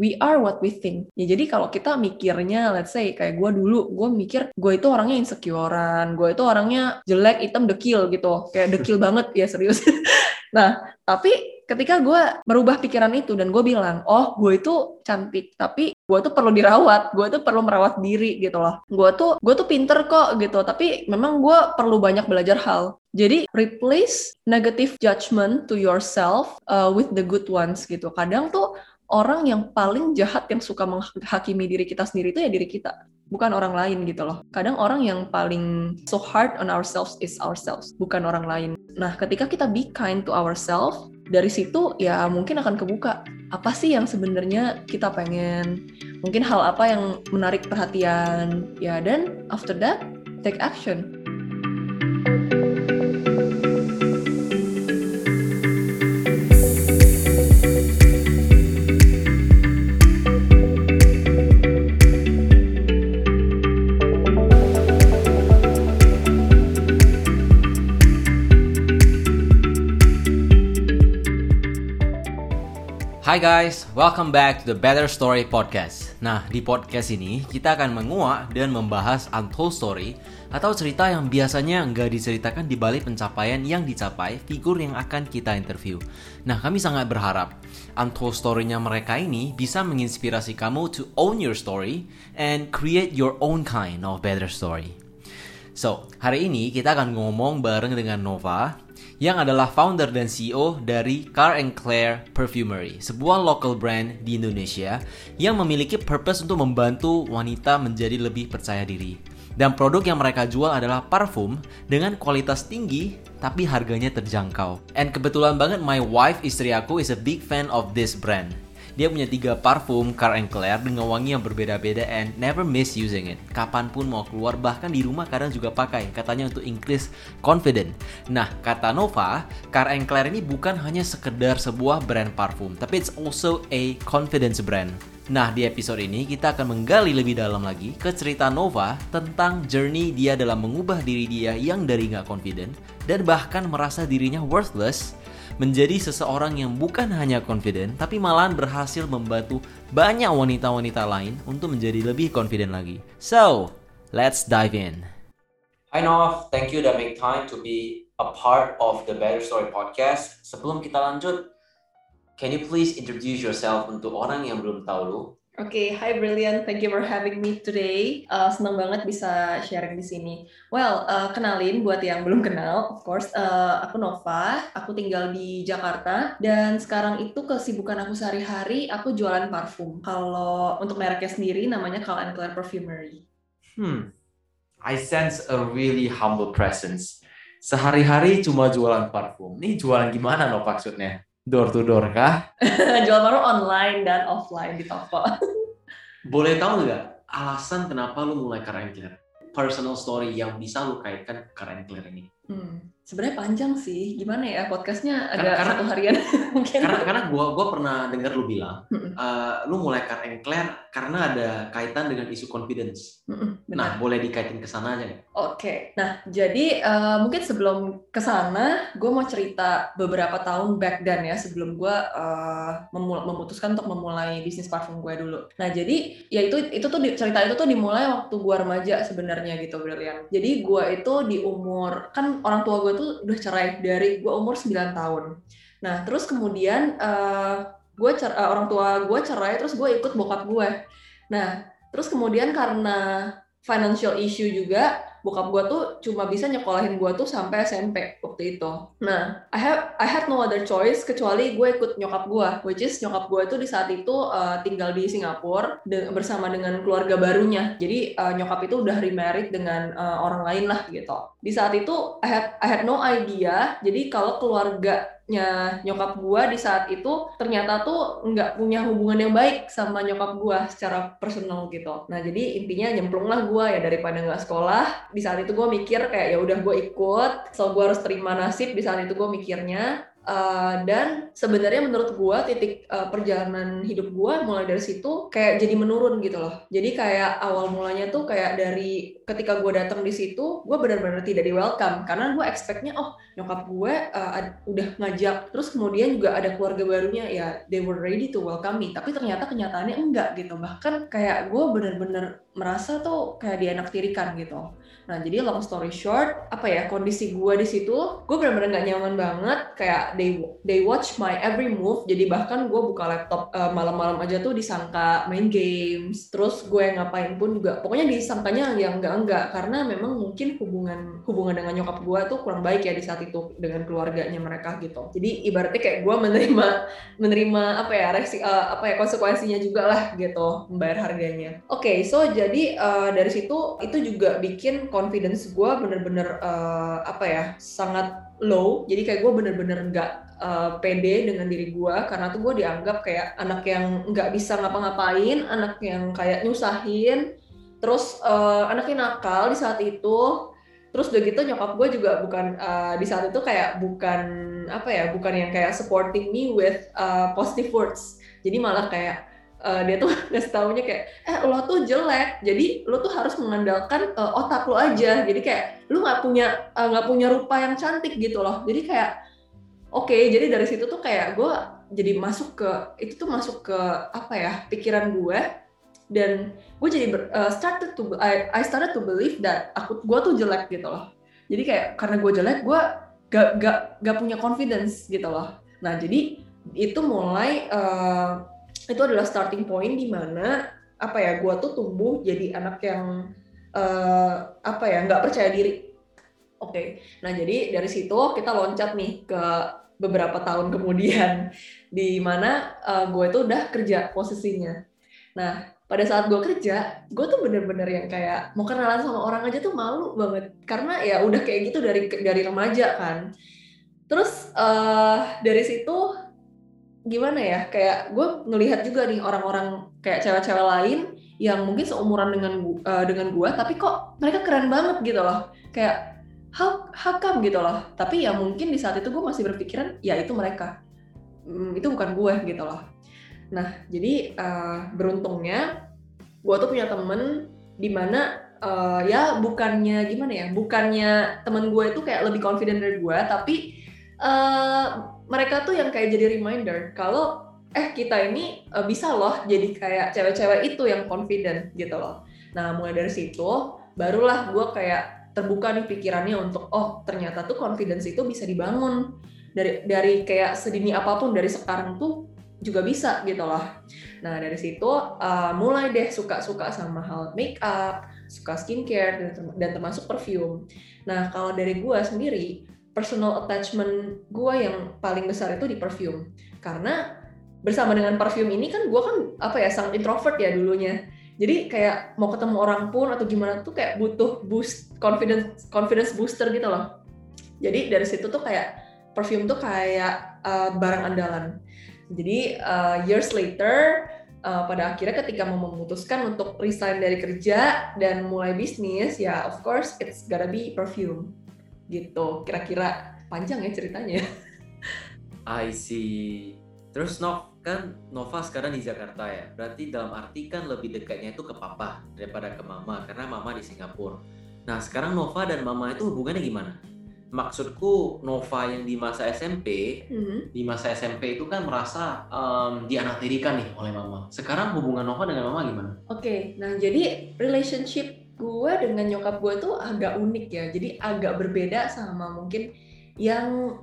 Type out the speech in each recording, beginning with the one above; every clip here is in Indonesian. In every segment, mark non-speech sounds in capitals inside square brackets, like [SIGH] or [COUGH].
we are what we think. Ya jadi kalau kita mikirnya, let's say kayak gue dulu, gue mikir gue itu orangnya insecurean, gue itu orangnya jelek, hitam, dekil gitu, kayak dekil [LAUGHS] banget ya serius. [LAUGHS] nah tapi ketika gue merubah pikiran itu dan gue bilang, oh gue itu cantik, tapi gue tuh perlu dirawat, gue tuh perlu merawat diri gitu loh. Gue tuh gue tuh pinter kok gitu, tapi memang gue perlu banyak belajar hal. Jadi replace negative judgment to yourself uh, with the good ones gitu. Kadang tuh orang yang paling jahat yang suka menghakimi diri kita sendiri itu ya diri kita bukan orang lain gitu loh. Kadang orang yang paling so hard on ourselves is ourselves, bukan orang lain. Nah, ketika kita be kind to ourselves, dari situ ya mungkin akan kebuka apa sih yang sebenarnya kita pengen mungkin hal apa yang menarik perhatian ya dan after that take action Hai guys, welcome back to the Better Story Podcast. Nah, di podcast ini kita akan menguak dan membahas untold story atau cerita yang biasanya nggak diceritakan di balik pencapaian yang dicapai figur yang akan kita interview. Nah, kami sangat berharap untold story-nya mereka ini bisa menginspirasi kamu to own your story and create your own kind of better story. So, hari ini kita akan ngomong bareng dengan Nova yang adalah founder dan CEO dari Car and Claire Perfumery, sebuah local brand di Indonesia yang memiliki purpose untuk membantu wanita menjadi lebih percaya diri. Dan produk yang mereka jual adalah parfum dengan kualitas tinggi tapi harganya terjangkau. And kebetulan banget my wife istri aku is a big fan of this brand. Dia punya tiga parfum Car and Claire dengan wangi yang berbeda-beda and never miss using it. Kapan pun mau keluar, bahkan di rumah kadang juga pakai. Katanya untuk increase confident. Nah, kata Nova, Car and Claire ini bukan hanya sekedar sebuah brand parfum, tapi it's also a confidence brand. Nah, di episode ini kita akan menggali lebih dalam lagi ke cerita Nova tentang journey dia dalam mengubah diri dia yang dari nggak confident dan bahkan merasa dirinya worthless menjadi seseorang yang bukan hanya confident, tapi malahan berhasil membantu banyak wanita-wanita lain untuk menjadi lebih confident lagi. So, let's dive in. Hi Nov, thank you udah make time to be a part of the Better Story podcast. Sebelum kita lanjut, can you please introduce yourself untuk orang yang belum tahu lu? Oke, okay, hi Brilliant. Thank you for having me today. Uh, senang banget bisa sharing di sini. Well, uh, kenalin buat yang belum kenal, of course, uh, aku Nova. Aku tinggal di Jakarta dan sekarang itu kesibukan aku sehari-hari aku jualan parfum. Kalau untuk mereknya sendiri namanya Cal and Claire Perfumery. Hmm, I sense a really humble presence. Sehari-hari cuma jualan parfum. Ini jualan gimana no maksudnya? Door to door kah? [LAUGHS] Jual baru online dan offline di toko. [LAUGHS] Boleh tahu nggak alasan kenapa lu mulai Karen Claire? Personal story yang bisa lu kaitkan ke Karen Claire ini? Hmm sebenarnya panjang sih. Gimana ya podcastnya agak karena, satu harian [LAUGHS] mungkin. karena karena gue gua pernah dengar lu bilang uh, lu mulai Car Claire karena ada kaitan dengan isu confidence. Nah boleh dikaitin ke sana aja oke. Okay. nah jadi uh, mungkin sebelum ke sana gue mau cerita beberapa tahun back then ya sebelum gue uh, memutuskan untuk memulai bisnis parfum gue dulu. Nah jadi ya itu itu tuh cerita itu tuh dimulai waktu gue remaja sebenarnya gitu Brilian jadi gue itu di umur kan orang tua gue tuh udah cerai dari gue umur 9 tahun. Nah, terus kemudian uh, gue cer uh, orang tua gue cerai terus gue ikut bokap gue. Nah, terus kemudian karena financial issue juga bokap gue tuh cuma bisa nyekolahin gue tuh sampai SMP waktu itu. Nah, I have I had no other choice kecuali gue ikut nyokap gue, which is nyokap gue tuh di saat itu uh, tinggal di Singapura de bersama dengan keluarga barunya. Jadi uh, nyokap itu udah remarried dengan uh, orang lain lah gitu. Di saat itu I had I had no idea. Jadi kalau keluarga nya nyokap gua di saat itu ternyata tuh nggak punya hubungan yang baik sama nyokap gua secara personal gitu. Nah jadi intinya nyemplung lah gua ya daripada nggak sekolah. Di saat itu gua mikir kayak ya udah gua ikut, so gua harus terima nasib. Di saat itu gua mikirnya Uh, dan sebenarnya menurut gue titik uh, perjalanan hidup gue mulai dari situ kayak jadi menurun gitu loh. Jadi kayak awal mulanya tuh kayak dari ketika gue datang di situ, gue benar-benar tidak di welcome karena gue expectnya oh nyokap gue uh, udah ngajak, terus kemudian juga ada keluarga barunya ya they were ready to welcome me. Tapi ternyata kenyataannya enggak gitu. Bahkan kayak gue benar-benar merasa tuh kayak dianaktirikan gitu. Nah, jadi long story short, apa ya, kondisi gue di situ, gue benar-benar gak nyaman banget, kayak they they watch my every move, jadi bahkan gue buka laptop uh, malam-malam aja tuh disangka main games, terus gue ngapain pun juga, pokoknya disangkanya yang enggak-enggak, karena memang mungkin hubungan hubungan dengan nyokap gue tuh kurang baik ya di saat itu dengan keluarganya mereka gitu. Jadi ibaratnya kayak gue menerima menerima apa ya, reaksi, uh, apa ya konsekuensinya juga lah gitu, membayar harganya. Oke, okay, so jadi uh, dari situ itu juga bikin confidence gue bener-bener uh, apa ya sangat low. Jadi kayak gue bener-bener nggak uh, pede dengan diri gue karena tuh gue dianggap kayak anak yang nggak bisa ngapa-ngapain anak yang kayak nyusahin. Terus uh, anaknya nakal di saat itu. Terus udah gitu nyokap gue juga bukan uh, di saat itu kayak bukan apa ya bukan yang kayak supporting me with uh, positive words. Jadi malah kayak uh, dia tuh [LAUGHS] ngasih taunya kayak eh lo tuh jelek jadi lo tuh harus mengandalkan uh, otak lo aja. Jadi kayak lo nggak punya eh, nggak uh, punya rupa yang cantik gitu loh. Jadi kayak oke okay, jadi dari situ tuh kayak gue jadi masuk ke itu tuh masuk ke apa ya pikiran gue dan gue jadi ber, uh, started to I, I started to believe that aku gue tuh jelek gitu loh. Jadi kayak karena gue jelek gue gak, gak, gak punya confidence gitu loh. Nah jadi itu mulai uh, itu adalah starting point di mana apa ya gue tuh tumbuh jadi anak yang uh, apa ya nggak percaya diri. Oke okay. nah jadi dari situ kita loncat nih ke beberapa tahun kemudian [LAUGHS] di mana uh, gue tuh udah kerja posisinya. Nah pada saat gue kerja gue tuh bener-bener yang kayak mau kenalan sama orang aja tuh malu banget. Karena ya udah kayak gitu dari dari remaja kan. Terus uh, dari situ gimana ya kayak gue ngelihat juga nih orang-orang kayak cewek-cewek lain yang mungkin seumuran dengan uh, dengan gue tapi kok mereka keren banget gitu loh. Kayak how, how come? gitu loh. Tapi ya mungkin di saat itu gue masih berpikiran ya itu mereka. Hmm, itu bukan gue gitu loh. Nah jadi uh, beruntungnya gue tuh punya temen di mana uh, ya bukannya gimana ya bukannya temen gue itu kayak lebih confident dari gue tapi uh, mereka tuh yang kayak jadi reminder kalau eh kita ini uh, bisa loh jadi kayak cewek-cewek itu yang confident gitu loh. Nah mulai dari situ barulah gue kayak terbuka nih pikirannya untuk oh ternyata tuh confidence itu bisa dibangun dari dari kayak sedini apa pun dari sekarang tuh juga bisa gitu loh. Nah dari situ uh, mulai deh suka-suka sama hal make up, suka skincare dan, dan termasuk perfume. Nah kalau dari gue sendiri personal attachment gue yang paling besar itu di perfume. Karena bersama dengan perfume ini kan gue kan apa ya sangat introvert ya dulunya. Jadi kayak mau ketemu orang pun atau gimana tuh kayak butuh boost confidence confidence booster gitu loh. Jadi dari situ tuh kayak perfume tuh kayak uh, barang andalan. Jadi uh, years later uh, pada akhirnya ketika mau memutuskan untuk resign dari kerja dan mulai bisnis ya of course it's gotta be perfume gitu. Kira-kira panjang ya ceritanya. [LAUGHS] I see. Terus Nov kan Nova sekarang di Jakarta ya. Berarti dalam arti kan lebih dekatnya itu ke papa daripada ke mama karena mama di Singapura. Nah sekarang Nova dan mama itu hubungannya gimana? Maksudku Nova yang di masa SMP mm-hmm. di masa SMP itu kan merasa um, dianaktirikan nih oleh mama. Sekarang hubungan Nova dengan mama gimana? Oke, okay, nah jadi relationship gue dengan nyokap gue tuh agak unik ya. Jadi agak berbeda sama mungkin yang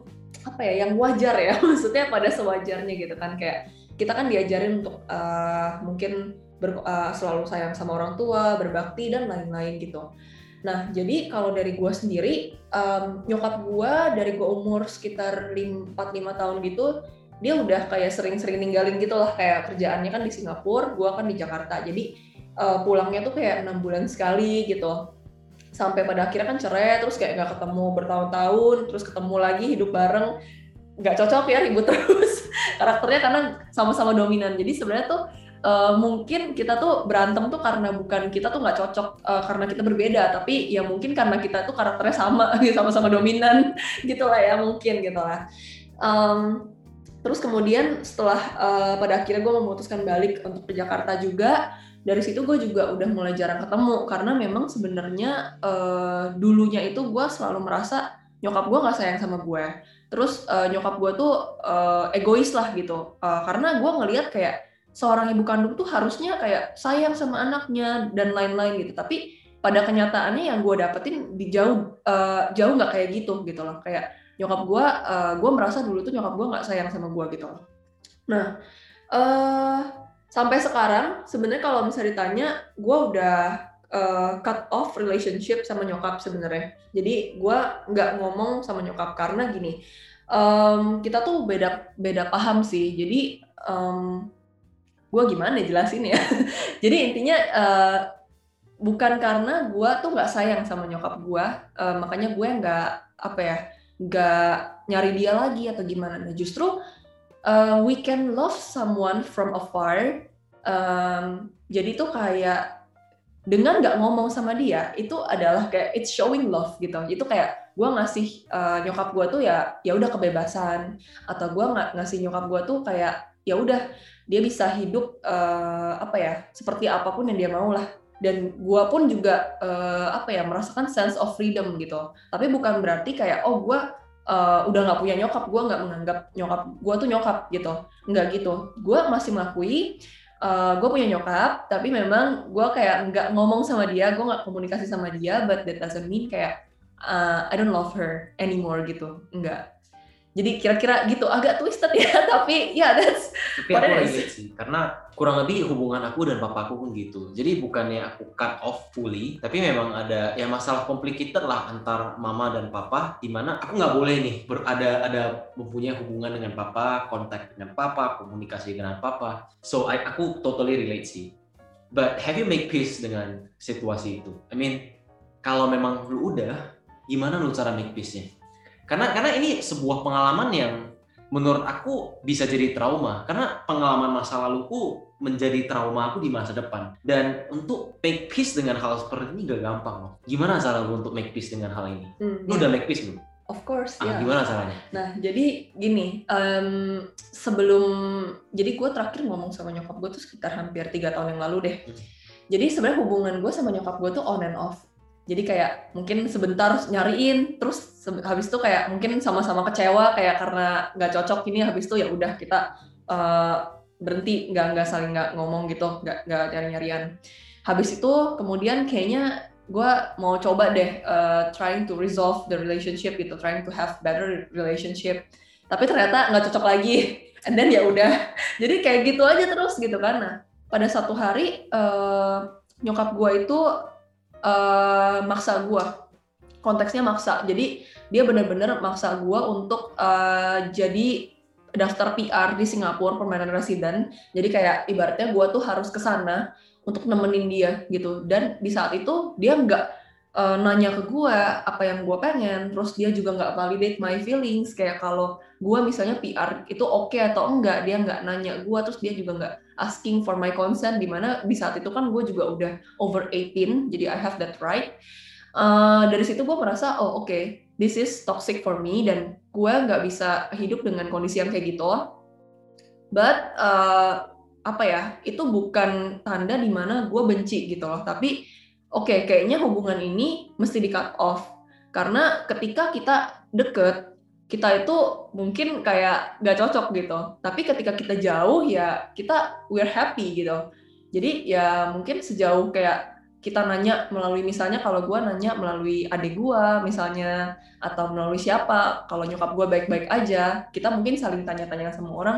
apa ya yang wajar ya. [LAUGHS] Maksudnya pada sewajarnya gitu kan. Kayak kita kan diajarin untuk uh, mungkin ber, uh, selalu sayang sama orang tua berbakti dan lain-lain gitu. Nah jadi kalau dari gue sendiri um, nyokap gue dari gue umur sekitar 4-5 tahun gitu dia udah kayak sering-sering ninggalin gitu lah. Kayak kerjaannya kan di Singapura gue kan di Jakarta. Jadi uh, pulangnya tuh kayak enam bulan sekali gitu. Sampai pada akhirnya kan cerai terus kayak nggak ketemu bertahun-tahun terus ketemu lagi hidup bareng. Nggak cocok ya ribut [LAUGHS] terus. Karakternya karena sama-sama dominan. Jadi sebenarnya tuh Uh, mungkin kita tuh berantem tuh karena bukan kita tuh nggak cocok uh, karena kita berbeda. Tapi ya mungkin karena kita tuh karakternya sama [LAUGHS] sama-sama dominan [LAUGHS] gitu lah ya mungkin gitu lah um, terus kemudian setelah uh, pada akhirnya gue memutuskan balik untuk ke Jakarta juga dari situ gue juga udah mulai jarang ketemu karena memang sebenarnya uh, dulunya itu gue selalu merasa nyokap gue nggak sayang sama gue terus uh, nyokap gue tuh uh, egois lah gitu. Uh, karena gue ngelihat kayak seorang ibu kandung tuh harusnya kayak sayang sama anaknya dan lain-lain gitu. Tapi pada kenyataannya yang gue dapetin di jauh uh, jauh nggak kayak gitu gitu loh. Kayak nyokap gue uh, gue merasa dulu tuh nyokap gue nggak sayang sama gue gitu loh. Nah uh, sampai sekarang sebenarnya kalau misalnya ditanya gue udah uh, cut off relationship sama nyokap sebenarnya. Jadi gue nggak ngomong sama nyokap karena gini um, kita tuh beda beda paham sih. Jadi um, gue gimana jelasin ya? [LAUGHS] Jadi intinya uh, bukan karena gue tuh nggak sayang sama nyokap gue uh, makanya gue nggak apa ya nggak nyari dia lagi atau gimana. Nah justru uh, we can love someone from afar. Um, jadi tuh kayak dengan nggak ngomong sama dia itu adalah kayak it's showing love gitu. Itu kayak gue ngasih uh, nyokap gue tuh ya ya udah kebebasan. Atau gue nggak ngasih nyokap gue tuh kayak ya udah dia bisa hidup uh, apa ya seperti apa pun yang dia mau lah. Dan gue pun juga uh, apa ya merasakan sense of freedom gitu. Tapi bukan berarti kayak oh gue uh, udah nggak punya nyokap gue nggak menganggap nyokap gue tuh nyokap gitu. Nggak gitu. Gue masih mengakui uh, gue punya nyokap tapi memang gue kayak nggak ngomong sama dia gue nggak komunikasi sama dia but that doesn't mean kayak uh, I don't love her anymore gitu. Nggak jadi kira-kira gitu agak twisted ya [LAUGHS] tapi ya yeah, that's tapi aku relate sih karena kurang lebih hubungan aku dan papaku pun gitu. Jadi bukannya aku cut off fully tapi memang ada ya masalah complicated lah antar mama dan papa di mana aku nggak boleh nih berada ada mempunyai hubungan dengan papa kontak dengan papa komunikasi dengan papa. So I, aku totally relate sih. But have you make peace dengan situasi itu? I mean kalau memang lu udah gimana lu cara make peace-nya karena karena ini sebuah pengalaman yang menurut aku bisa jadi trauma karena pengalaman masa laluku menjadi trauma aku di masa depan dan untuk make peace dengan hal seperti ini gak gampang loh gimana cara lu untuk make peace dengan hal ini hmm, lu ya. udah make peace belum Of course, ah, ya. Gimana caranya? Nah, jadi gini, um, sebelum, jadi gue terakhir ngomong sama nyokap gue tuh sekitar hampir tiga tahun yang lalu deh. Hmm. Jadi sebenarnya hubungan gue sama nyokap gue tuh on and off jadi kayak mungkin sebentar nyariin terus habis itu kayak mungkin sama-sama kecewa kayak karena nggak cocok ini habis itu ya udah kita uh, berhenti nggak nggak saling nggak ngomong gitu nggak nggak nyari nyarian habis itu kemudian kayaknya gue mau coba deh uh, trying to resolve the relationship gitu trying to have better relationship. Tapi ternyata nggak cocok lagi and then ya udah. [LAUGHS] Jadi kayak gitu aja terus gitu nah pada satu hari uh, nyokap gue itu uh, maksa gue konteksnya maksa. Jadi dia benar-benar maksa gue untuk uh, jadi daftar PR di Singapura permanent resident. Jadi kayak ibaratnya gue tuh harus ke sana untuk nemenin dia gitu. Dan di saat itu dia nggak uh, nanya ke gue apa yang gue pengen. Terus dia juga nggak validate my feelings. Kayak kalau gue misalnya PR itu oke okay atau enggak dia nggak nanya gue terus dia juga nggak asking for my consent di mana di saat itu kan gue juga udah over 18 jadi I have that right. Uh, dari situ gue merasa oh oke okay, this is toxic for me dan gue nggak bisa hidup dengan kondisi yang kayak gitu. But uh, apa ya itu bukan tanda di mana gue benci gitu loh. Tapi oke okay, kayaknya hubungan ini mesti di cut off. Karena ketika kita deket kita itu mungkin kayak gak cocok gitu. Tapi ketika kita jauh ya kita we're happy gitu. Jadi ya mungkin sejauh kayak kita nanya melalui misalnya kalau gue nanya melalui adik gue misalnya atau melalui siapa kalau nyokap gue baik-baik aja kita mungkin saling tanya-tanya sama orang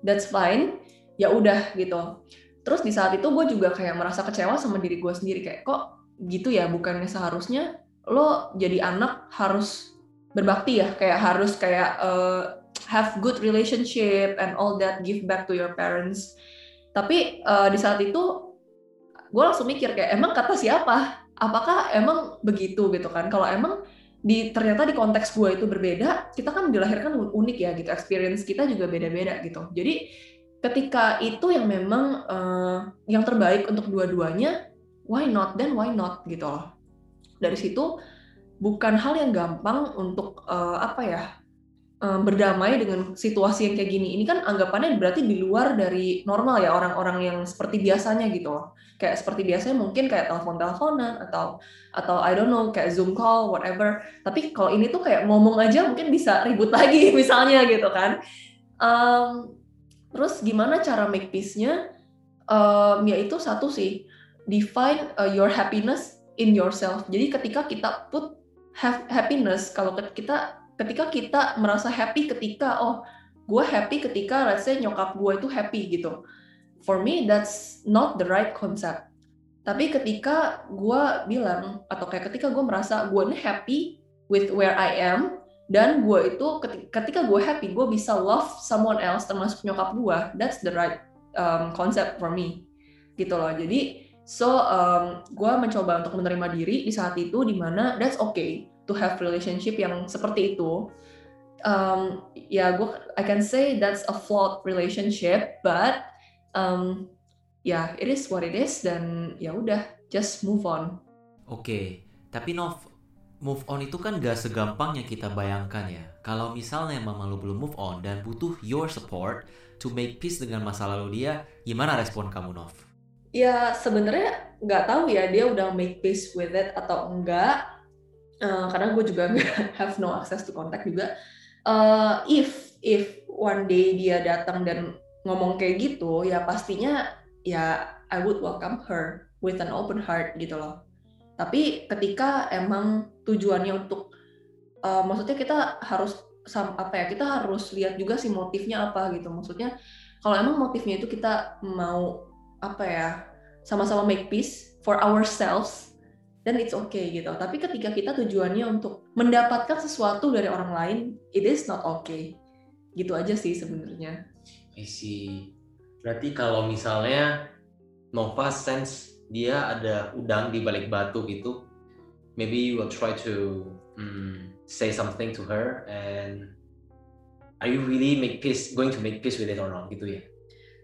that's fine ya udah gitu terus di saat itu gue juga kayak merasa kecewa sama diri gue sendiri kayak kok gitu ya bukannya seharusnya lo jadi anak harus berbakti ya kayak harus kayak uh, have good relationship and all that give back to your parents. Tapi uh, di saat itu gue langsung mikir kayak emang kata siapa? Apakah emang begitu? gitu kan. Kalau emang di ternyata di konteks gue itu berbeda kita kan dilahirkan unik ya gitu. Experience kita juga beda-beda gitu. Jadi ketika itu yang memang uh, yang terbaik untuk dua-duanya why not then why not gitu loh. Dari situ bukan hal yang gampang untuk uh, apa ya um, berdamai dengan situasi yang kayak gini. Ini kan anggapannya berarti di luar dari normal ya orang-orang yang seperti biasanya gitu loh. Kayak seperti biasanya mungkin kayak telepon-teleponan atau atau I don't know kayak Zoom call whatever. Tapi kalau ini tuh kayak ngomong aja mungkin bisa ribut [LAUGHS] lagi misalnya gitu kan. Um, terus gimana cara make peace-nya? Um, ya itu satu sih define uh, your happiness in yourself. Jadi ketika kita put happiness. Kalau kita ketika kita merasa happy ketika oh gue happy ketika say nyokap gue itu happy gitu. For me that's not the right concept. Tapi ketika gue bilang atau kayak ketika gue merasa gue ini happy with where I am dan gue itu ketika gue happy gue bisa love someone else termasuk nyokap gue that's the right um, concept for me. Gitu loh. Jadi so um, gue mencoba untuk menerima diri di saat itu di mana that's okay to have relationship yang seperti itu. Um, ya gue I can say that's a flawed relationship but um, ya yeah, it is what it is dan ya udah just move on. Oke okay. tapi Nov move on itu kan gak segampang yang kita bayangkan ya. Kalau misalnya mama lu belum move on dan butuh your support to make peace dengan masa lalu dia gimana respon kamu Nov ya sebenarnya nggak tahu ya dia udah make peace with it atau enggak. Uh, karena gue juga [LAUGHS] have no access to contact juga. Uh, if if one day dia datang dan ngomong kayak gitu ya pastinya ya I would welcome her with an open heart gitu loh. Tapi ketika emang tujuannya untuk uh, maksudnya kita harus apa ya kita harus lihat juga sih motifnya apa gitu. Maksudnya kalau emang motifnya itu kita mau apa ya sama-sama make peace for ourselves dan it's okay gitu. Tapi ketika kita tujuannya untuk mendapatkan sesuatu dari orang lain, it is not okay. Gitu aja sih sebenarnya. I see. Berarti kalau misalnya Nova sense dia ada udang di balik batu gitu, maybe you will try to um, say something to her and are you really make peace going to make peace with it or not gitu ya?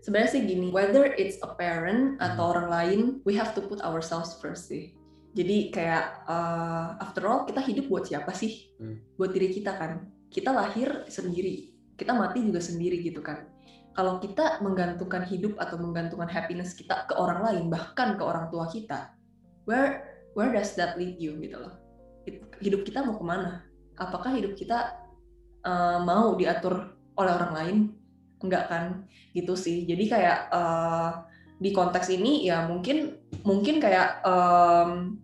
Sebenarnya sih gini, whether it's a parent atau hmm. orang lain, we have to put ourselves first sih jadi kayak uh, after all kita hidup buat siapa sih? Hmm. Buat diri kita kan. Kita lahir sendiri, kita mati juga sendiri gitu kan. Kalau kita menggantungkan hidup atau menggantungkan happiness kita ke orang lain, bahkan ke orang tua kita, where where does that lead you gitu loh? Hidup kita mau ke mana? Apakah hidup kita uh, mau diatur oleh orang lain? Enggak kan? Gitu sih. Jadi kayak uh, di konteks ini ya mungkin mungkin kayak um,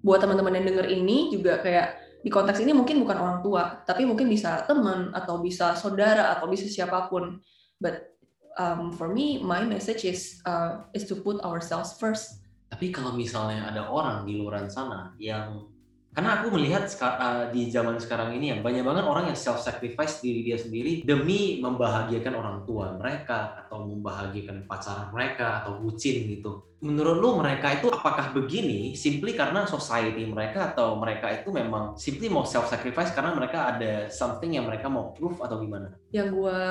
buat teman-teman yang denger ini juga kayak di konteks ini mungkin bukan orang tua, tapi mungkin bisa teman atau bisa saudara atau bisa siapa pun. But um, for me, my message is uh, is to put ourselves first. Tapi kalau misalnya ada orang di luar sana yang karena aku melihat uh, di zaman sekarang ini yang banyak banget orang yang self sacrifice diri dia sendiri demi membahagiakan orang tua mereka atau membahagiakan pacar mereka atau bucin gitu. Menurut lu mereka itu apakah begini simply karena society mereka atau mereka itu memang simply mau self sacrifice karena mereka ada something yang mereka mau proof atau gimana? Yang gue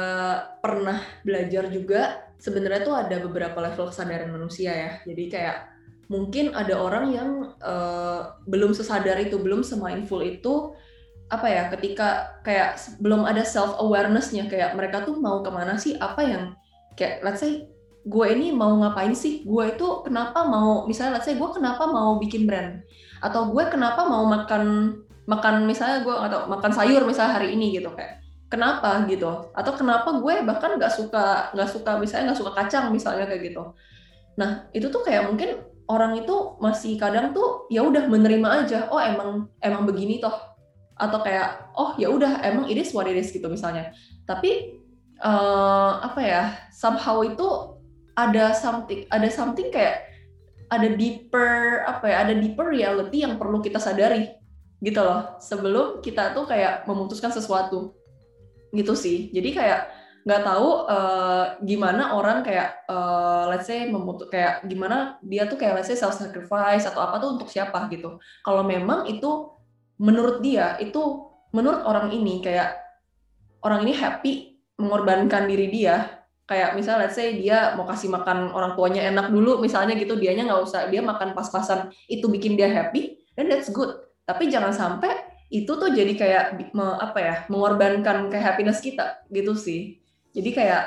pernah belajar juga sebenarnya tuh ada beberapa level kesadaran manusia ya. Jadi kayak mungkin ada orang yang uh, belum sesadar itu, belum semindful itu apa ya ketika kayak belum ada self awarenessnya kayak mereka tuh mau ke mana sih apa yang kayak let's say gue ini mau ngapain sih? Gue itu kenapa mau misalnya let's say gue kenapa mau bikin brand? Atau gue kenapa mau makan makan misalnya gue atau makan sayur misalnya hari ini gitu kayak kenapa gitu? Atau kenapa gue bahkan nggak suka nggak suka misalnya nggak suka kacang misalnya kayak gitu. Nah itu tuh kayak mungkin orang itu masih kadang tuh ya udah menerima aja oh emang emang begini toh. Atau kayak oh ya udah emang it is what it is gitu misalnya. Tapi uh, apa ya somehow itu ada something ada something kayak ada deeper apa ya ada deeper reality yang perlu kita sadari gitu loh. Sebelum kita tuh kayak memutuskan sesuatu. Gitu sih. Jadi kayak nggak tahu uh, gimana orang kayak uh, let's say memutus kayak gimana dia tuh kayak let's say self sacrifice atau apa tuh untuk siapa gitu. Kalau memang itu menurut dia itu menurut orang ini kayak orang ini happy mengorbankan diri dia. Kayak misalnya let's say dia mau kasih makan orang tuanya enak dulu misalnya gitu dianya nggak usah dia makan pas-pasan itu bikin dia happy dan that's good. Tapi jangan sampai itu tuh jadi kayak apa ya mengorbankan kayak happiness kita gitu sih jadi kayak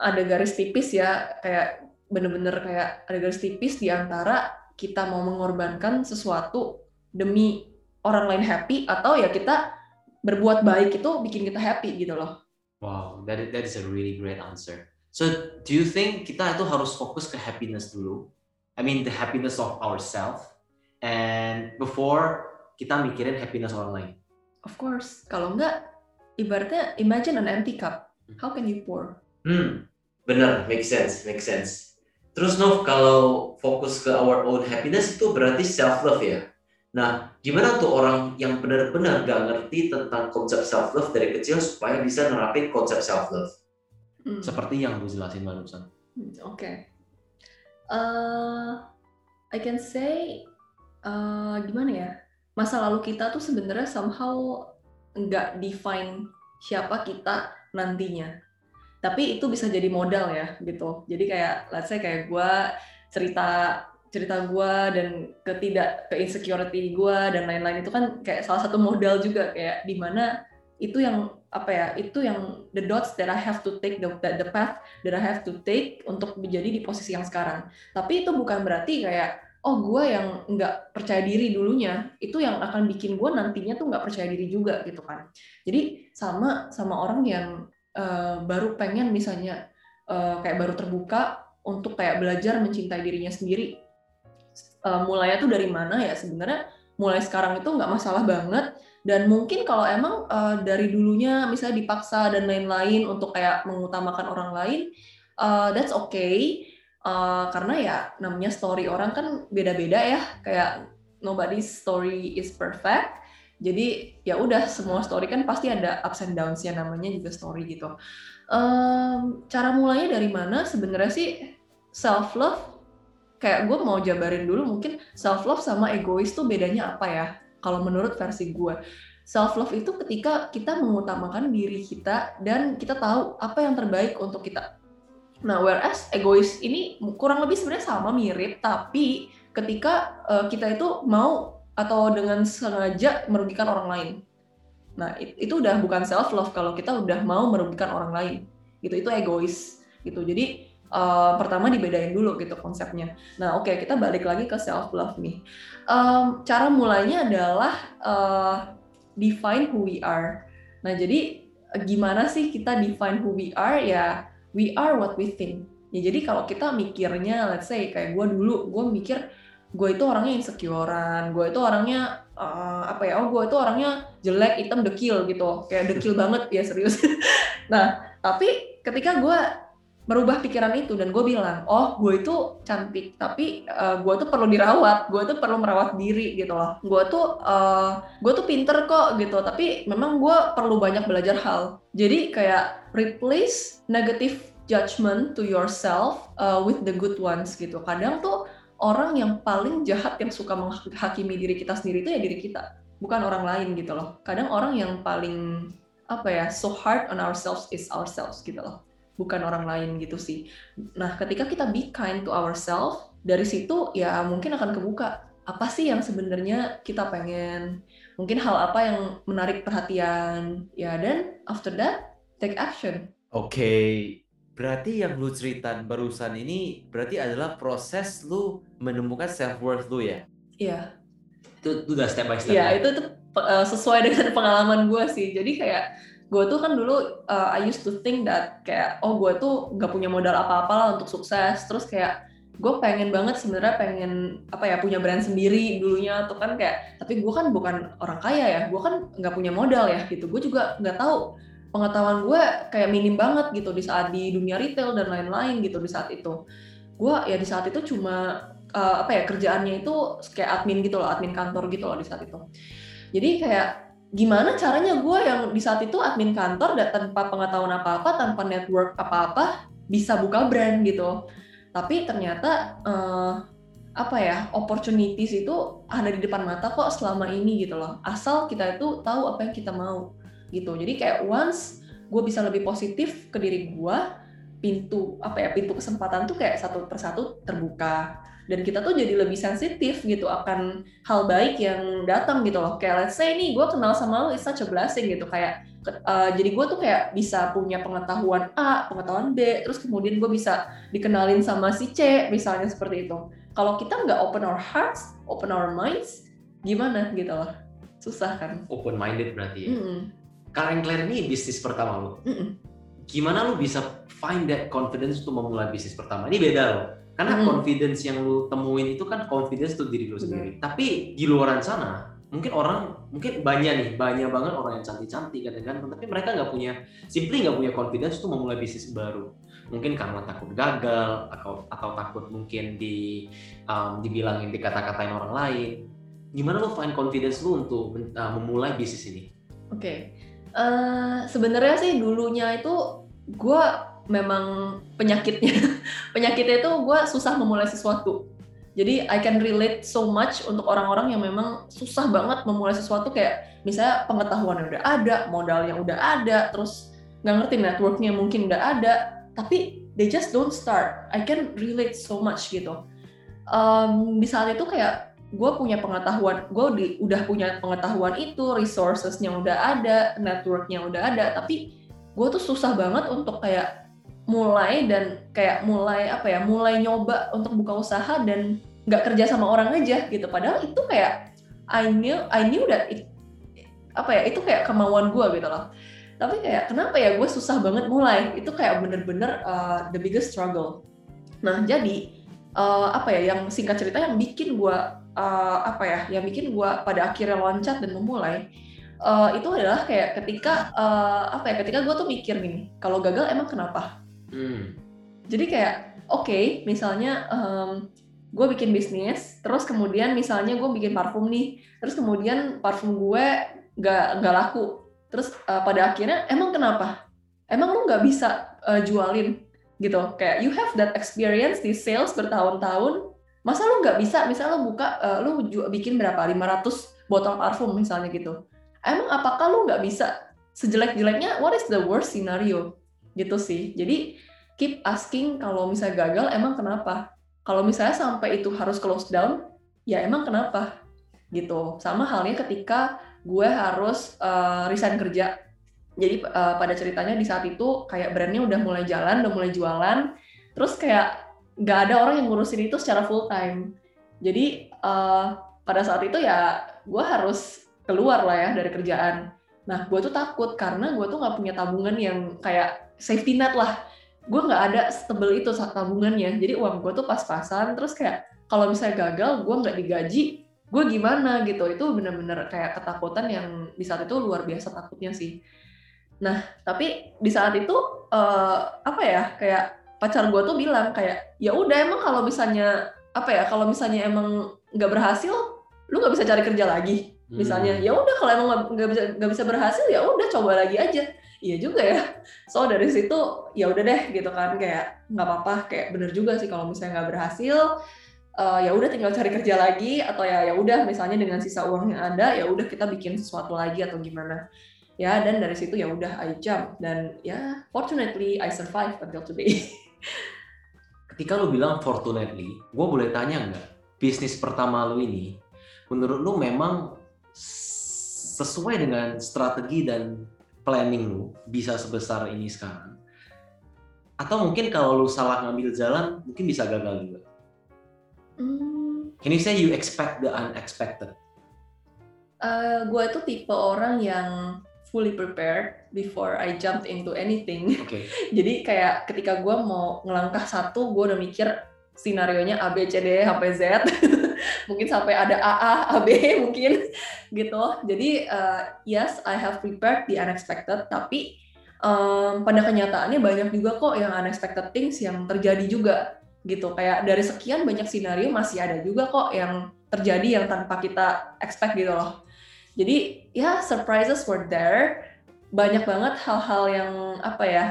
ada garis tipis ya kayak bener-bener kayak ada garis tipis di antara kita mau mengorbankan sesuatu demi orang lain happy atau ya kita berbuat baik itu bikin kita happy gitu loh. Wow, that is, that is a really great answer. So, do you think kita itu harus fokus ke happiness dulu? I mean, the happiness of ourselves, and before kita mikirin happiness orang lain. Of course, kalau enggak, ibaratnya imagine an empty cup. How can you pour? Hmm, benar, make sense, make sense. Terus Nov, kalau fokus ke our own happiness itu berarti self love ya. Nah, gimana tuh orang yang benar-benar gak ngerti tentang konsep self love dari kecil supaya bisa nerapin konsep self love? Hmm. Seperti yang gue jelasin barusan. Hmm, oke. Okay. Uh, I can say uh, gimana ya? Masa lalu kita tuh sebenarnya somehow nggak define siapa kita nantinya. Tapi itu bisa jadi modal ya gitu. Jadi kayak let's say kayak gue cerita cerita gue dan ketidak ke insecurity gue dan lain-lain itu kan kayak salah satu modal juga. Kayak di mana itu yang apa ya itu yang the dots that I have to take the the path that I have to take untuk menjadi di posisi yang sekarang. Tapi itu bukan berarti kayak oh gue yang nggak percaya diri dulunya itu yang akan bikin gue nantinya tuh nggak percaya diri juga gitu kan. Jadi sama sama orang yang uh, baru pengen misalnya uh, kayak baru terbuka untuk kayak belajar mencintai dirinya sendiri. Uh, mulainya tuh dari mana ya? Sebenarnya mulai sekarang itu nggak masalah banget. Dan mungkin kalau emang uh, dari dulunya misalnya dipaksa dan lain-lain untuk kayak mengutamakan orang lain uh, that's okay uh, karena ya namanya story orang kan beda-beda ya kayak nobody's story is perfect jadi ya udah semua story kan pasti ada ups and downs ya namanya juga story gitu. Um, cara mulainya dari mana? Sebenarnya sih self love kayak gue mau jabarin dulu mungkin self love sama egois tuh bedanya apa ya? Kalau menurut versi gue, self love itu ketika kita mengutamakan diri kita dan kita tahu apa yang terbaik untuk kita. Nah, whereas egois ini kurang lebih sebenarnya sama mirip, tapi ketika uh, kita itu mau atau dengan sengaja merugikan orang lain. Nah, itu udah bukan self love kalau kita udah mau merugikan orang lain. Gitu, itu egois gitu. Jadi uh, pertama dibedain dulu gitu konsepnya. Nah, oke, okay, kita balik lagi ke self love nih. Um, cara mulainya adalah uh, define who we are. Nah, jadi gimana sih kita define who we are? Ya, we are what we think. Ya, jadi kalau kita mikirnya, let's say kayak gue dulu, gue mikir gue itu orangnya insecurean, gue itu orangnya uh, apa ya? Oh, gue itu orangnya jelek, hitam, dekil gitu, kayak dekil [LAUGHS] banget ya serius. [LAUGHS] nah, tapi ketika gue merubah pikiran itu dan gue bilang, oh gue itu cantik, tapi uh, gue tuh perlu dirawat, gue tuh perlu merawat diri gitu loh. Gue tuh uh, gue tuh pinter kok gitu, tapi memang gue perlu banyak belajar hal. Jadi kayak replace negative judgment to yourself uh, with the good ones gitu. Kadang tuh orang yang paling jahat yang suka menghakimi diri kita sendiri itu ya diri kita, bukan orang lain gitu loh. Kadang orang yang paling apa ya so hard on ourselves is ourselves gitu loh, bukan orang lain gitu sih. Nah, ketika kita be kind to ourselves, dari situ ya mungkin akan kebuka apa sih yang sebenarnya kita pengen, mungkin hal apa yang menarik perhatian, ya dan after that take action. Oke, okay Berarti yang lu cerita barusan ini berarti adalah proses lu menemukan self worth lu ya? Iya. Itu, itu udah step by step. Iya, ya? itu tuh uh, sesuai dengan pengalaman gue sih. Jadi kayak gue tuh kan dulu uh, I used to think that kayak oh gue tuh nggak punya modal apa-apa lah untuk sukses. Terus kayak gue pengen banget sebenarnya pengen apa ya punya brand sendiri dulunya tuh kan kayak tapi gue kan bukan orang kaya ya gue kan nggak punya modal ya gitu. Gue juga nggak tahu pengetahuan gue kayak minim banget gitu di saat di dunia retail dan lain-lain gitu di saat itu. Gue ya di saat itu cuma uh, apa ya kerjaannya itu kayak admin gitu loh admin kantor gitu loh di saat itu. Jadi kayak gimana caranya gue yang di saat itu admin kantor dan tanpa pengetahuan apa-apa tanpa network apa-apa bisa buka brand gitu. Tapi ternyata uh, apa ya opportunities itu ada di depan mata kok selama ini gitu loh. Asal kita itu tahu apa yang kita mau gitu. Jadi kayak once gue bisa lebih positif ke diri gue pintu apa ya pintu kesempatan tuh kayak satu persatu terbuka. Dan kita tuh jadi lebih sensitif gitu akan hal baik yang datang gitu loh. Kayak let's say nih gue kenal sama lo it's such a blessing gitu. Kayak uh, jadi gue tuh kayak bisa punya pengetahuan A pengetahuan B terus kemudian gue bisa dikenalin sama si C misalnya seperti itu. Kalau kita nggak open our hearts open our minds gimana gitu loh. Susah kan? Open minded berarti ya? Mm -mm. kalian kalian ini bisnis pertama lo mm -mm. Gimana lo bisa find that confidence untuk memulai bisnis pertama ini beda loh karena hmm. confidence yang lu temuin itu kan confidence tuh diri lu sendiri. Tapi di luaran sana, mungkin orang, mungkin banyak nih, banyak banget orang yang cantik-cantik kadang-kadang, tapi mereka nggak punya, simply nggak punya confidence tuh memulai bisnis baru. Mungkin karena takut gagal atau atau takut mungkin di um, dibilangin dikata-katain orang lain. Gimana lu find confidence lu untuk uh, memulai bisnis ini? Oke, okay. Uh, sebenarnya sih dulunya itu gue memang penyakitnya [LAUGHS] penyakitnya itu gue susah memulai sesuatu. Jadi I can relate so much untuk orang-orang yang memang susah banget memulai sesuatu kayak misalnya pengetahuan udah ada modal yang udah ada terus nggak ngerti networknya mungkin udah ada tapi they just don't start. I can relate so much gitu. Um, di saat itu kayak gue punya pengetahuan, gue udah punya pengetahuan itu, resourcesnya udah ada, networknya udah ada, tapi gue tuh susah banget untuk kayak mulai dan kayak mulai apa ya mulai nyoba untuk buka usaha dan nggak kerja sama orang aja gitu. Padahal itu kayak I knew I knew that it, apa ya itu kayak kemauan gue gitu loh. Tapi kayak kenapa ya gue susah banget mulai? Itu kayak bener-bener uh, the biggest struggle. Nah jadi uh, apa ya yang singkat cerita yang bikin gue uh, apa ya yang bikin gue pada akhirnya loncat dan memulai uh, itu adalah kayak ketika uh, apa ya ketika gue tuh mikir gini kalau gagal emang kenapa Hmm. Jadi kayak oke, okay, misalnya um, gue bikin bisnis, terus kemudian misalnya gue bikin parfum nih, terus kemudian parfum gue gak nggak laku, terus uh, pada akhirnya emang kenapa? Emang lu nggak bisa uh, jualin gitu? Kayak you have that experience di sales bertahun-tahun, masa lu nggak bisa? Misalnya lu buka, uh, lu bikin berapa? 500 botol parfum misalnya gitu. Emang apakah lu nggak bisa? Sejelek-jeleknya, what is the worst scenario? gitu sih. Jadi keep asking kalau misalnya gagal emang kenapa? Kalau misalnya sampai itu harus close down, ya emang kenapa? Gitu. Sama halnya ketika gue harus uh, resign kerja. Jadi uh, pada ceritanya di saat itu kayak brandnya udah mulai jalan, udah mulai jualan, terus kayak nggak ada orang yang ngurusin itu secara full time. Jadi uh, pada saat itu ya gue harus keluar lah ya dari kerjaan. Nah, gue tuh takut karena gue tuh nggak punya tabungan yang kayak safety net lah gue nggak ada setebel itu saat tabungannya jadi uang gue tuh pas-pasan terus kayak kalau misalnya gagal gue nggak digaji gue gimana gitu itu bener-bener kayak ketakutan yang di saat itu luar biasa takutnya sih nah tapi di saat itu uh, apa ya kayak pacar gue tuh bilang kayak ya udah emang kalau misalnya apa ya kalau misalnya emang nggak berhasil lu nggak bisa cari kerja lagi. Misalnya hmm. ya udah kalau emang nggak bisa nggak bisa berhasil ya udah coba lagi aja. Iya juga ya. So dari situ ya udah deh gitu kan kayak nggak apa-apa kayak bener juga sih kalau misalnya nggak berhasil uh, ya udah tinggal cari kerja lagi atau ya ya udah misalnya dengan sisa uang yang ada ya udah kita bikin sesuatu lagi atau gimana. Ya dan dari situ ya udah I jump. Dan ya fortunately I survive until today [LAUGHS] ketika lu bilang fortunately gue boleh tanya nggak? Bisnis pertama lu ini menurut lu memang sesuai dengan strategi dan planning lu bisa sebesar ini sekarang? Atau mungkin kalau lu salah ngambil jalan mungkin bisa gagal juga? Hmm. can you say you expect the unexpected? Uh, gue tuh tipe orang yang fully prepared before I jumped into anything. [LAUGHS] Okay. Jadi kayak ketika gue mau ngelangkah satu, gue udah mikir sinarionya A B C D sampai Z [LAUGHS] mungkin sampai ada AA AB [LAUGHS] mungkin gitu jadi uh, yes I have prepared the unexpected tapi um, pada kenyataannya banyak juga kok yang unexpected things yang terjadi juga gitu kayak dari sekian banyak skenario masih ada juga kok yang terjadi yang tanpa kita expect gitu loh jadi ya surprises were there. Banyak banget hal-hal yang apa ya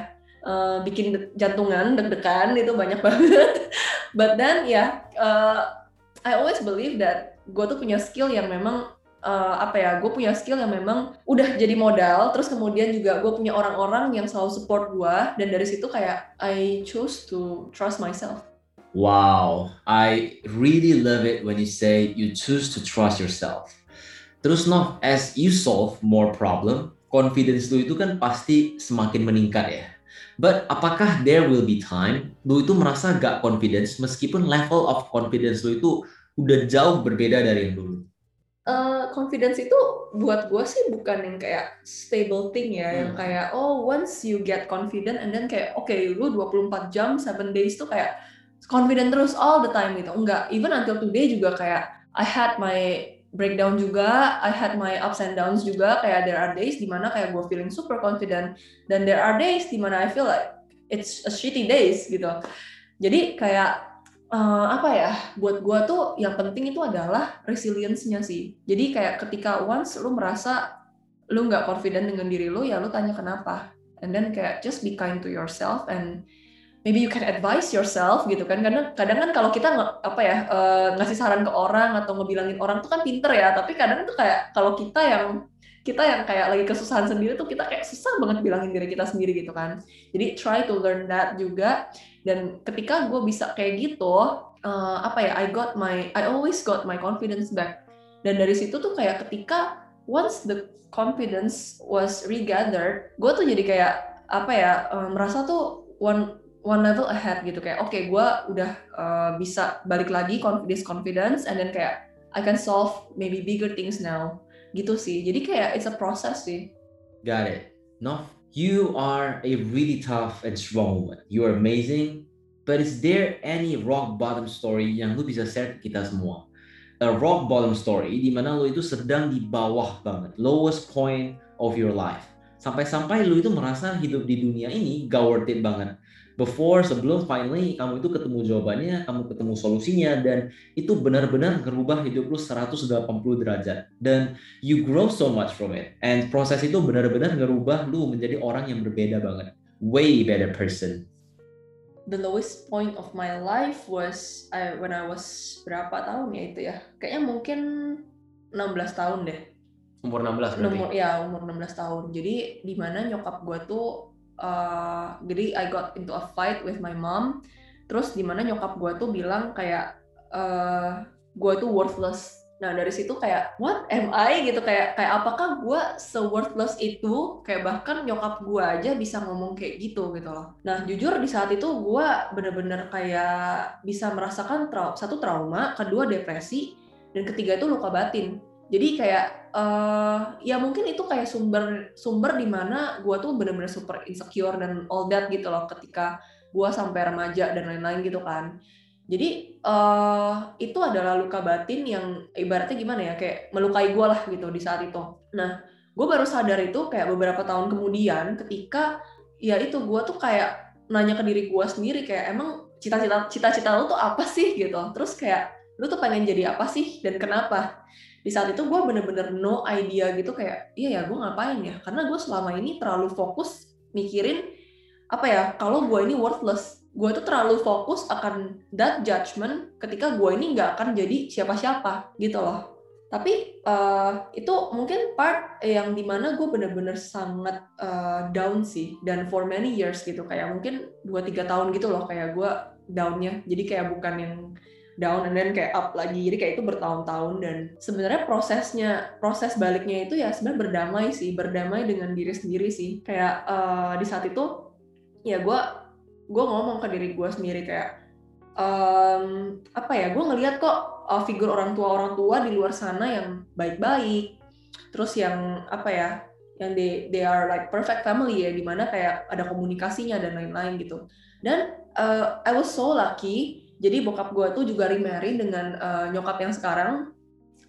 uh, bikin jantungan deg-degan itu banyak [LAUGHS] banget. But then ya yeah, uh, I always believe that gue tuh punya skill yang memang uh, apa ya gue punya skill yang memang udah jadi modal terus kemudian juga gue punya orang-orang yang selalu support gue dan dari situ kayak I choose to trust myself. Wow, I really love it when you say you choose to trust yourself. Terus noh, as you solve more problem, confidence lu itu kan pasti semakin meningkat ya. But apakah there will be time lu itu merasa gak confidence meskipun level of confidence lu itu udah jauh berbeda dari yang dulu? Uh, confidence itu buat gue sih bukan yang kayak stable thing ya, hmm. yang kayak oh once you get confident and then kayak oke okay, lu 24 jam 7 days tuh kayak confident terus all the time gitu. Enggak, even until today juga kayak I had my breakdown juga, I had my ups and downs juga. Kayak there are days di mana kayak gue feeling super confident, dan there are days di mana I feel like it's a shitty days gitu. Jadi kayak uh, apa ya? Buat gue tuh yang penting itu adalah resilience-nya sih. Jadi kayak ketika once lu merasa lu nggak confident dengan diri lu, ya lu tanya kenapa. And then kayak just be kind to yourself and maybe you can advise yourself gitu kan. Karena kadang kan kalau kita nge, apa ya uh, ngasih saran ke orang atau ngebilangin orang tuh kan pinter ya. Tapi kadang tuh kayak kalau kita yang kita yang kayak lagi kesusahan sendiri tuh kita kayak susah banget bilangin diri kita sendiri gitu kan. Jadi try to learn that juga. Dan ketika gue bisa kayak gitu uh, apa ya I got my I always got my confidence back. Dan dari situ tuh kayak ketika once the confidence was regathered gue tuh jadi kayak apa ya uh, merasa tuh one one level ahead gitu. Kayak oke okay, gue udah uh, bisa balik lagi confidence confidence and then kayak I can solve maybe bigger things now. Gitu sih. Jadi kayak it's a process sih. Got it. No you are a really tough and strong woman. You are amazing but is there any rock bottom story yang lu bisa share ke kita semua? A rock bottom story di mana lu itu sedang di bawah banget lowest point of your life. Sampai-sampai lu itu merasa hidup di dunia ini gak worth banget before sebelum finally kamu itu ketemu jawabannya, kamu ketemu solusinya dan itu benar-benar ngerubah hidup lu 180 derajat dan you grow so much from it. And proses itu benar-benar ngerubah lu menjadi orang yang berbeda banget. Way better person. The lowest point of my life was I, when I was berapa tahun ya itu ya? Kayaknya mungkin 16 tahun deh. Umur 16 berarti? Umur, ya, umur 16 tahun. Jadi di mana nyokap gue tuh uh, jadi I got into a fight with my mom. Terus di mana nyokap gue tuh bilang kayak uh, gue tuh worthless. Nah dari situ kayak what? Am I? gitu kayak kayak apakah gue se worthless itu? Kayak bahkan nyokap gue aja bisa ngomong kayak gitu gitu loh. Nah jujur di saat itu gue bener-bener kayak bisa merasakan trau satu trauma kedua depresi dan ketiga itu luka batin jadi kayak uh, ya mungkin itu kayak sumber sumber di mana gue tuh bener-bener super insecure dan all that gitu loh ketika gue sampai remaja dan lain-lain gitu kan. Jadi uh, itu adalah luka batin yang ibaratnya gimana ya kayak melukai gue lah gitu di saat itu. Nah gue baru sadar itu kayak beberapa tahun kemudian ketika ya itu gue tuh kayak nanya ke diri gue sendiri kayak emang cita-cita cita-cita lu tuh apa sih? gitu. Terus kayak lu tuh pengen jadi apa sih? Dan kenapa di saat itu gue bener-bener no idea gitu kayak iya ya gue ngapain ya? Karena gue selama ini terlalu fokus mikirin apa ya kalau gue ini worthless. Gue tuh terlalu fokus akan that judgment ketika gue ini nggak akan jadi siapa-siapa gitu loh. Tapi uh, itu mungkin part yang di mana gue bener-bener sangat uh, down sih. Dan for many years gitu kayak mungkin 2-3 tahun gitu loh kayak gue downnya. Jadi kayak bukan yang down and then kayak up lagi. Jadi kayak itu bertahun-tahun dan sebenarnya prosesnya proses baliknya itu ya sebenarnya berdamai sih berdamai dengan diri sendiri sih. Kayak uh, di saat itu ya gue gue ngomong ke diri gue sendiri kayak um, apa ya gue ngelihat kok uh, figur orang tua orang tua di luar sana yang baik-baik terus yang apa ya yang they they are like perfect family ya di mana kayak ada komunikasinya dan lain-lain gitu. Dan uh, I was so lucky jadi bokap gue tuh juga remarry dengan uh, nyokap yang sekarang.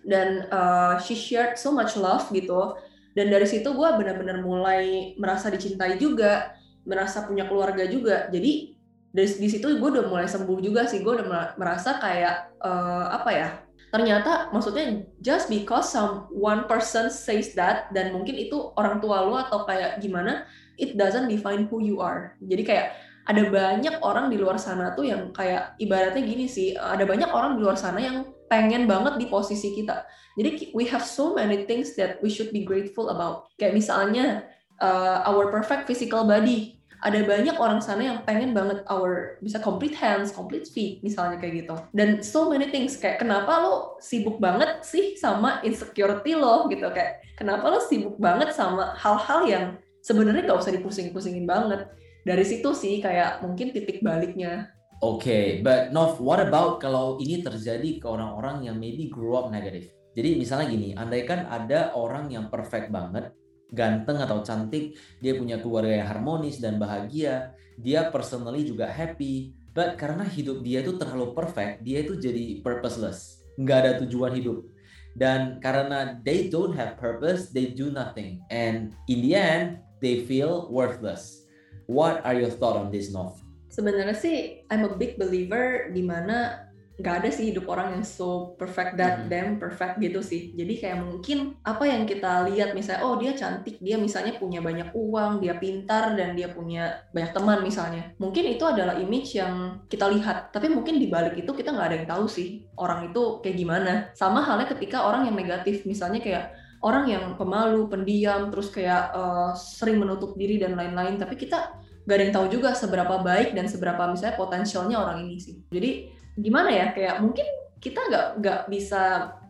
Dan uh, she shared so much love gitu. Dan dari situ gue benar-benar mulai merasa dicintai juga merasa punya keluarga juga. Jadi dari di situ gue udah mulai sembuh juga sih. Gue udah merasa kayak uh, apa ya? Ternyata maksudnya just because some one person says that dan mungkin itu orang tua lu atau kayak gimana it doesn't define who you are. Jadi kayak ada banyak orang di luar sana tuh yang kayak ibaratnya gini sih, ada banyak orang di luar sana yang pengen banget di posisi kita. Jadi we have so many things that we should be grateful about. Kayak misalnya uh, our perfect physical body. Ada banyak orang sana yang pengen banget our bisa complete hands, complete feet, misalnya kayak gitu. Dan so many things kayak kenapa lo sibuk banget sih sama insecurity lo gitu kayak kenapa lo sibuk banget sama hal-hal yang sebenarnya gak usah dipusing-pusingin banget dari situ sih kayak mungkin titik baliknya. Oke, okay, but Nov, what about kalau ini terjadi ke orang-orang yang maybe grow up negatif? Jadi misalnya gini, andaikan ada orang yang perfect banget, ganteng atau cantik, dia punya keluarga yang harmonis dan bahagia, dia personally juga happy, but karena hidup dia tuh terlalu perfect, dia itu jadi purposeless, nggak ada tujuan hidup. Dan karena they don't have purpose, they do nothing. And in the end, they feel worthless. What are your thought on this, Nov? Sebenarnya sih, I'm a big believer di mana nggak ada sih hidup orang yang so perfect that mm-hmm. damn perfect gitu sih. Jadi kayak mungkin apa yang kita lihat misalnya, oh dia cantik, dia misalnya punya banyak uang, dia pintar dan dia punya banyak teman misalnya. Mungkin itu adalah image yang kita lihat, tapi mungkin di balik itu kita nggak ada yang tahu sih orang itu kayak gimana. Sama halnya ketika orang yang negatif, misalnya kayak orang yang pemalu, pendiam, terus kayak uh, sering menutup diri dan lain-lain. Tapi kita gak ada yang tahu juga seberapa baik dan seberapa misalnya potensialnya orang ini sih. Jadi gimana ya? Kayak mungkin kita nggak nggak bisa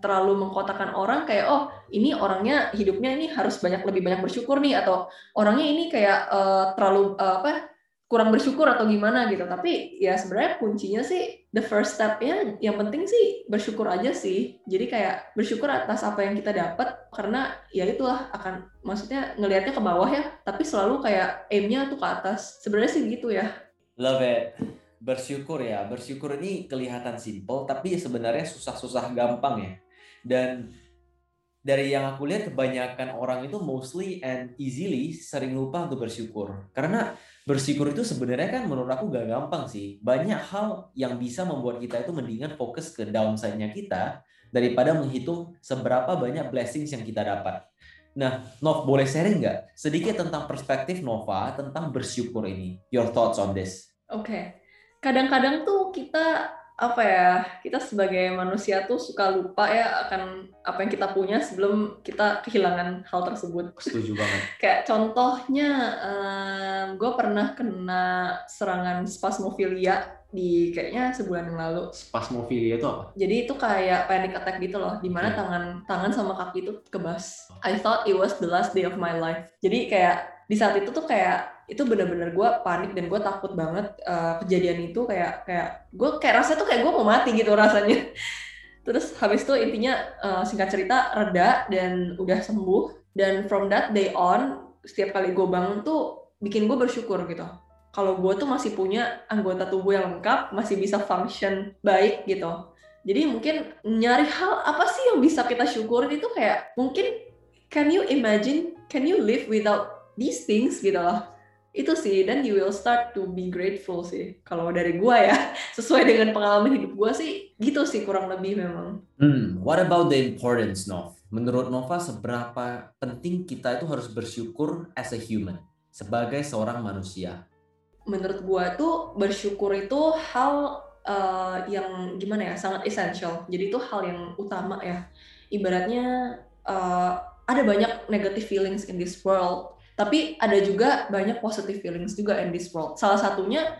terlalu mengkotakan orang kayak oh ini orangnya hidupnya ini harus banyak lebih banyak bersyukur nih atau orangnya ini kayak uh, terlalu uh, apa kurang bersyukur atau gimana gitu. Tapi ya sebenarnya kuncinya sih the first stepnya yang penting sih bersyukur aja sih. Jadi kayak bersyukur atas apa yang kita dapat karena ya itulah akan maksudnya ngelihatnya ke bawah ya tapi selalu kayak aimnya tuh ke atas. Sebenarnya sih gitu ya. Love it. Bersyukur ya. Bersyukur ini kelihatan simple tapi sebenarnya susah-susah gampang ya. Dan dari yang aku lihat kebanyakan orang itu mostly and easily sering lupa untuk bersyukur karena bersyukur itu sebenarnya kan menurut aku gak gampang sih. Banyak hal yang bisa membuat kita itu mendingan fokus ke downside-nya kita daripada menghitung seberapa banyak blessings yang kita dapat. Nah, Nov, boleh sharing nggak sedikit tentang perspektif Nova tentang bersyukur ini? Your thoughts on this? Oke. Okay. Kadang-kadang tuh kita apa ya kita sebagai manusia tuh suka lupa ya akan apa yang kita punya sebelum kita kehilangan hal tersebut. Setuju banget. [LAUGHS] Kayak contohnya um, gue pernah kena serangan spasmofilia di kayaknya sebulan yang lalu. Spasmofilia itu apa? Jadi itu kayak panic attack gitu loh, di mana okay. tangan tangan sama kaki itu kebas. I thought it was the last day of my life. Jadi kayak di saat itu tuh kayak itu bener-bener gue panik dan gue takut banget uh, kejadian itu kayak kayak gue kayak rasanya tuh kayak gue mau mati gitu rasanya. [LAUGHS] Terus habis itu intinya uh, singkat cerita reda dan udah sembuh. Dan from that day on setiap kali gue bangun tuh bikin gue bersyukur gitu. Kalau gue tuh masih punya anggota tubuh yang lengkap masih bisa function baik gitu. Jadi mungkin nyari hal apa sih yang bisa kita syukurin itu kayak mungkin can you imagine can you live without these things gitu loh itu sih dan you will start to be grateful sih kalau dari gua ya [LAUGHS] sesuai dengan pengalaman hidup gua sih gitu sih kurang lebih memang. Hmm, what about the importance Nov? Menurut Nova seberapa penting kita itu harus bersyukur as a human sebagai seorang manusia? Menurut gua tuh bersyukur itu hal uh, yang gimana ya sangat essential. Jadi itu hal yang utama ya. Ibaratnya uh, ada banyak negative feelings in this world tapi ada juga banyak positive feelings juga in this world. Salah satunya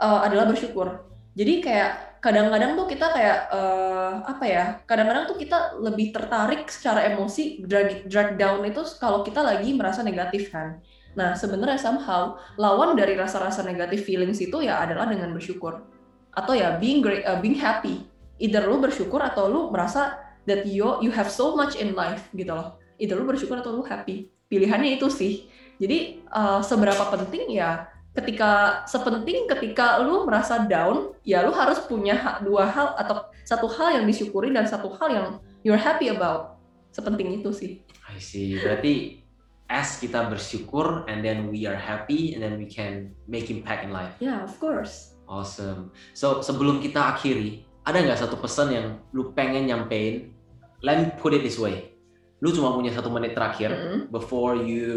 uh, adalah bersyukur. Jadi kayak kadang-kadang tuh kita kayak uh, apa ya? Kadang-kadang tuh kita lebih tertarik secara emosi drag, drag down itu kalau kita lagi merasa negatif kan. Nah, sebenarnya somehow lawan dari rasa-rasa negatif feelings itu ya adalah dengan bersyukur. Atau ya being great, uh, being happy. Either lu bersyukur atau lu merasa that you you have so much in life gitu loh. Either lu bersyukur atau lu happy. Pilihannya itu sih jadi uh, seberapa penting ya ketika sepenting ketika lu merasa down, ya lu harus punya dua hal atau satu hal yang disyukuri dan satu hal yang you're happy about. Sepenting itu sih. I see. Berarti as kita bersyukur and then we are happy and then we can make impact in life. Yeah, of course. Awesome. So sebelum kita akhiri, ada nggak satu pesan yang lu pengen nyampein? Let me put it this way lu cuma punya satu menit terakhir Mm-mm. before you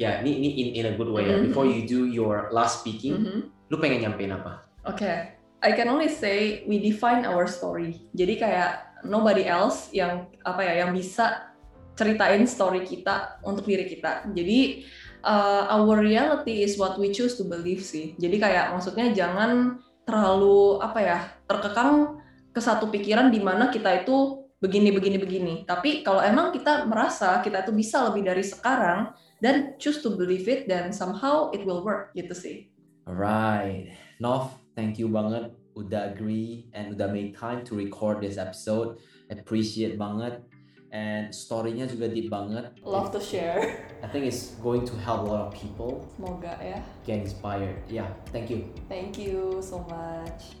ya ini ini in, in a good way ya Mhm. before you do your last speaking Mhm. lu pengen nyampein apa Oke, I can only say we define our story. Jadi kayak nobody else yang apa ya yang bisa ceritain story kita untuk diri kita. Jadi uh, our reality is what we choose to believe sih. Jadi kayak maksudnya jangan terlalu apa ya terkekang ke satu pikiran di mana kita itu begini begini begini. Tapi kalau emang kita merasa kita itu bisa lebih dari sekarang dan choose to believe it dan somehow it will work gitu sih. Alright, Nov, thank you banget udah agree and udah make time to record this episode. Appreciate banget and story-nya juga deep banget. Love to share. I think it's going to help a lot of people Semoga ya. get inspired. Yeah, thank you. Thank you so much.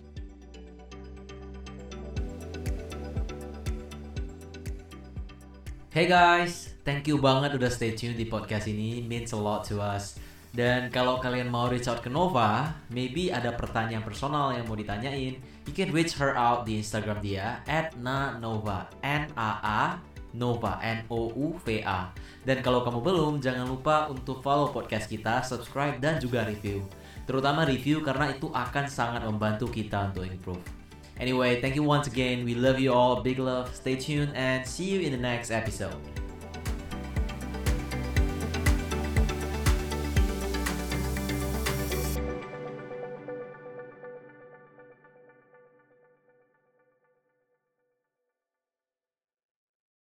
Hey guys, thank you banget udah stay tune di podcast ini, means a lot to us. Dan kalau kalian mau reach out ke Nova, maybe ada pertanyaan personal yang mau ditanyain, you can reach her out di Instagram dia at nanova, N-A-A, Nova, N-O-U-V-A. Dan kalau kamu belum, jangan lupa untuk follow podcast kita, subscribe, dan juga review. Terutama review karena itu akan sangat membantu kita untuk improve. Anyway, thank you once again. We love you all. Big love. Stay tuned and see you in the next episode.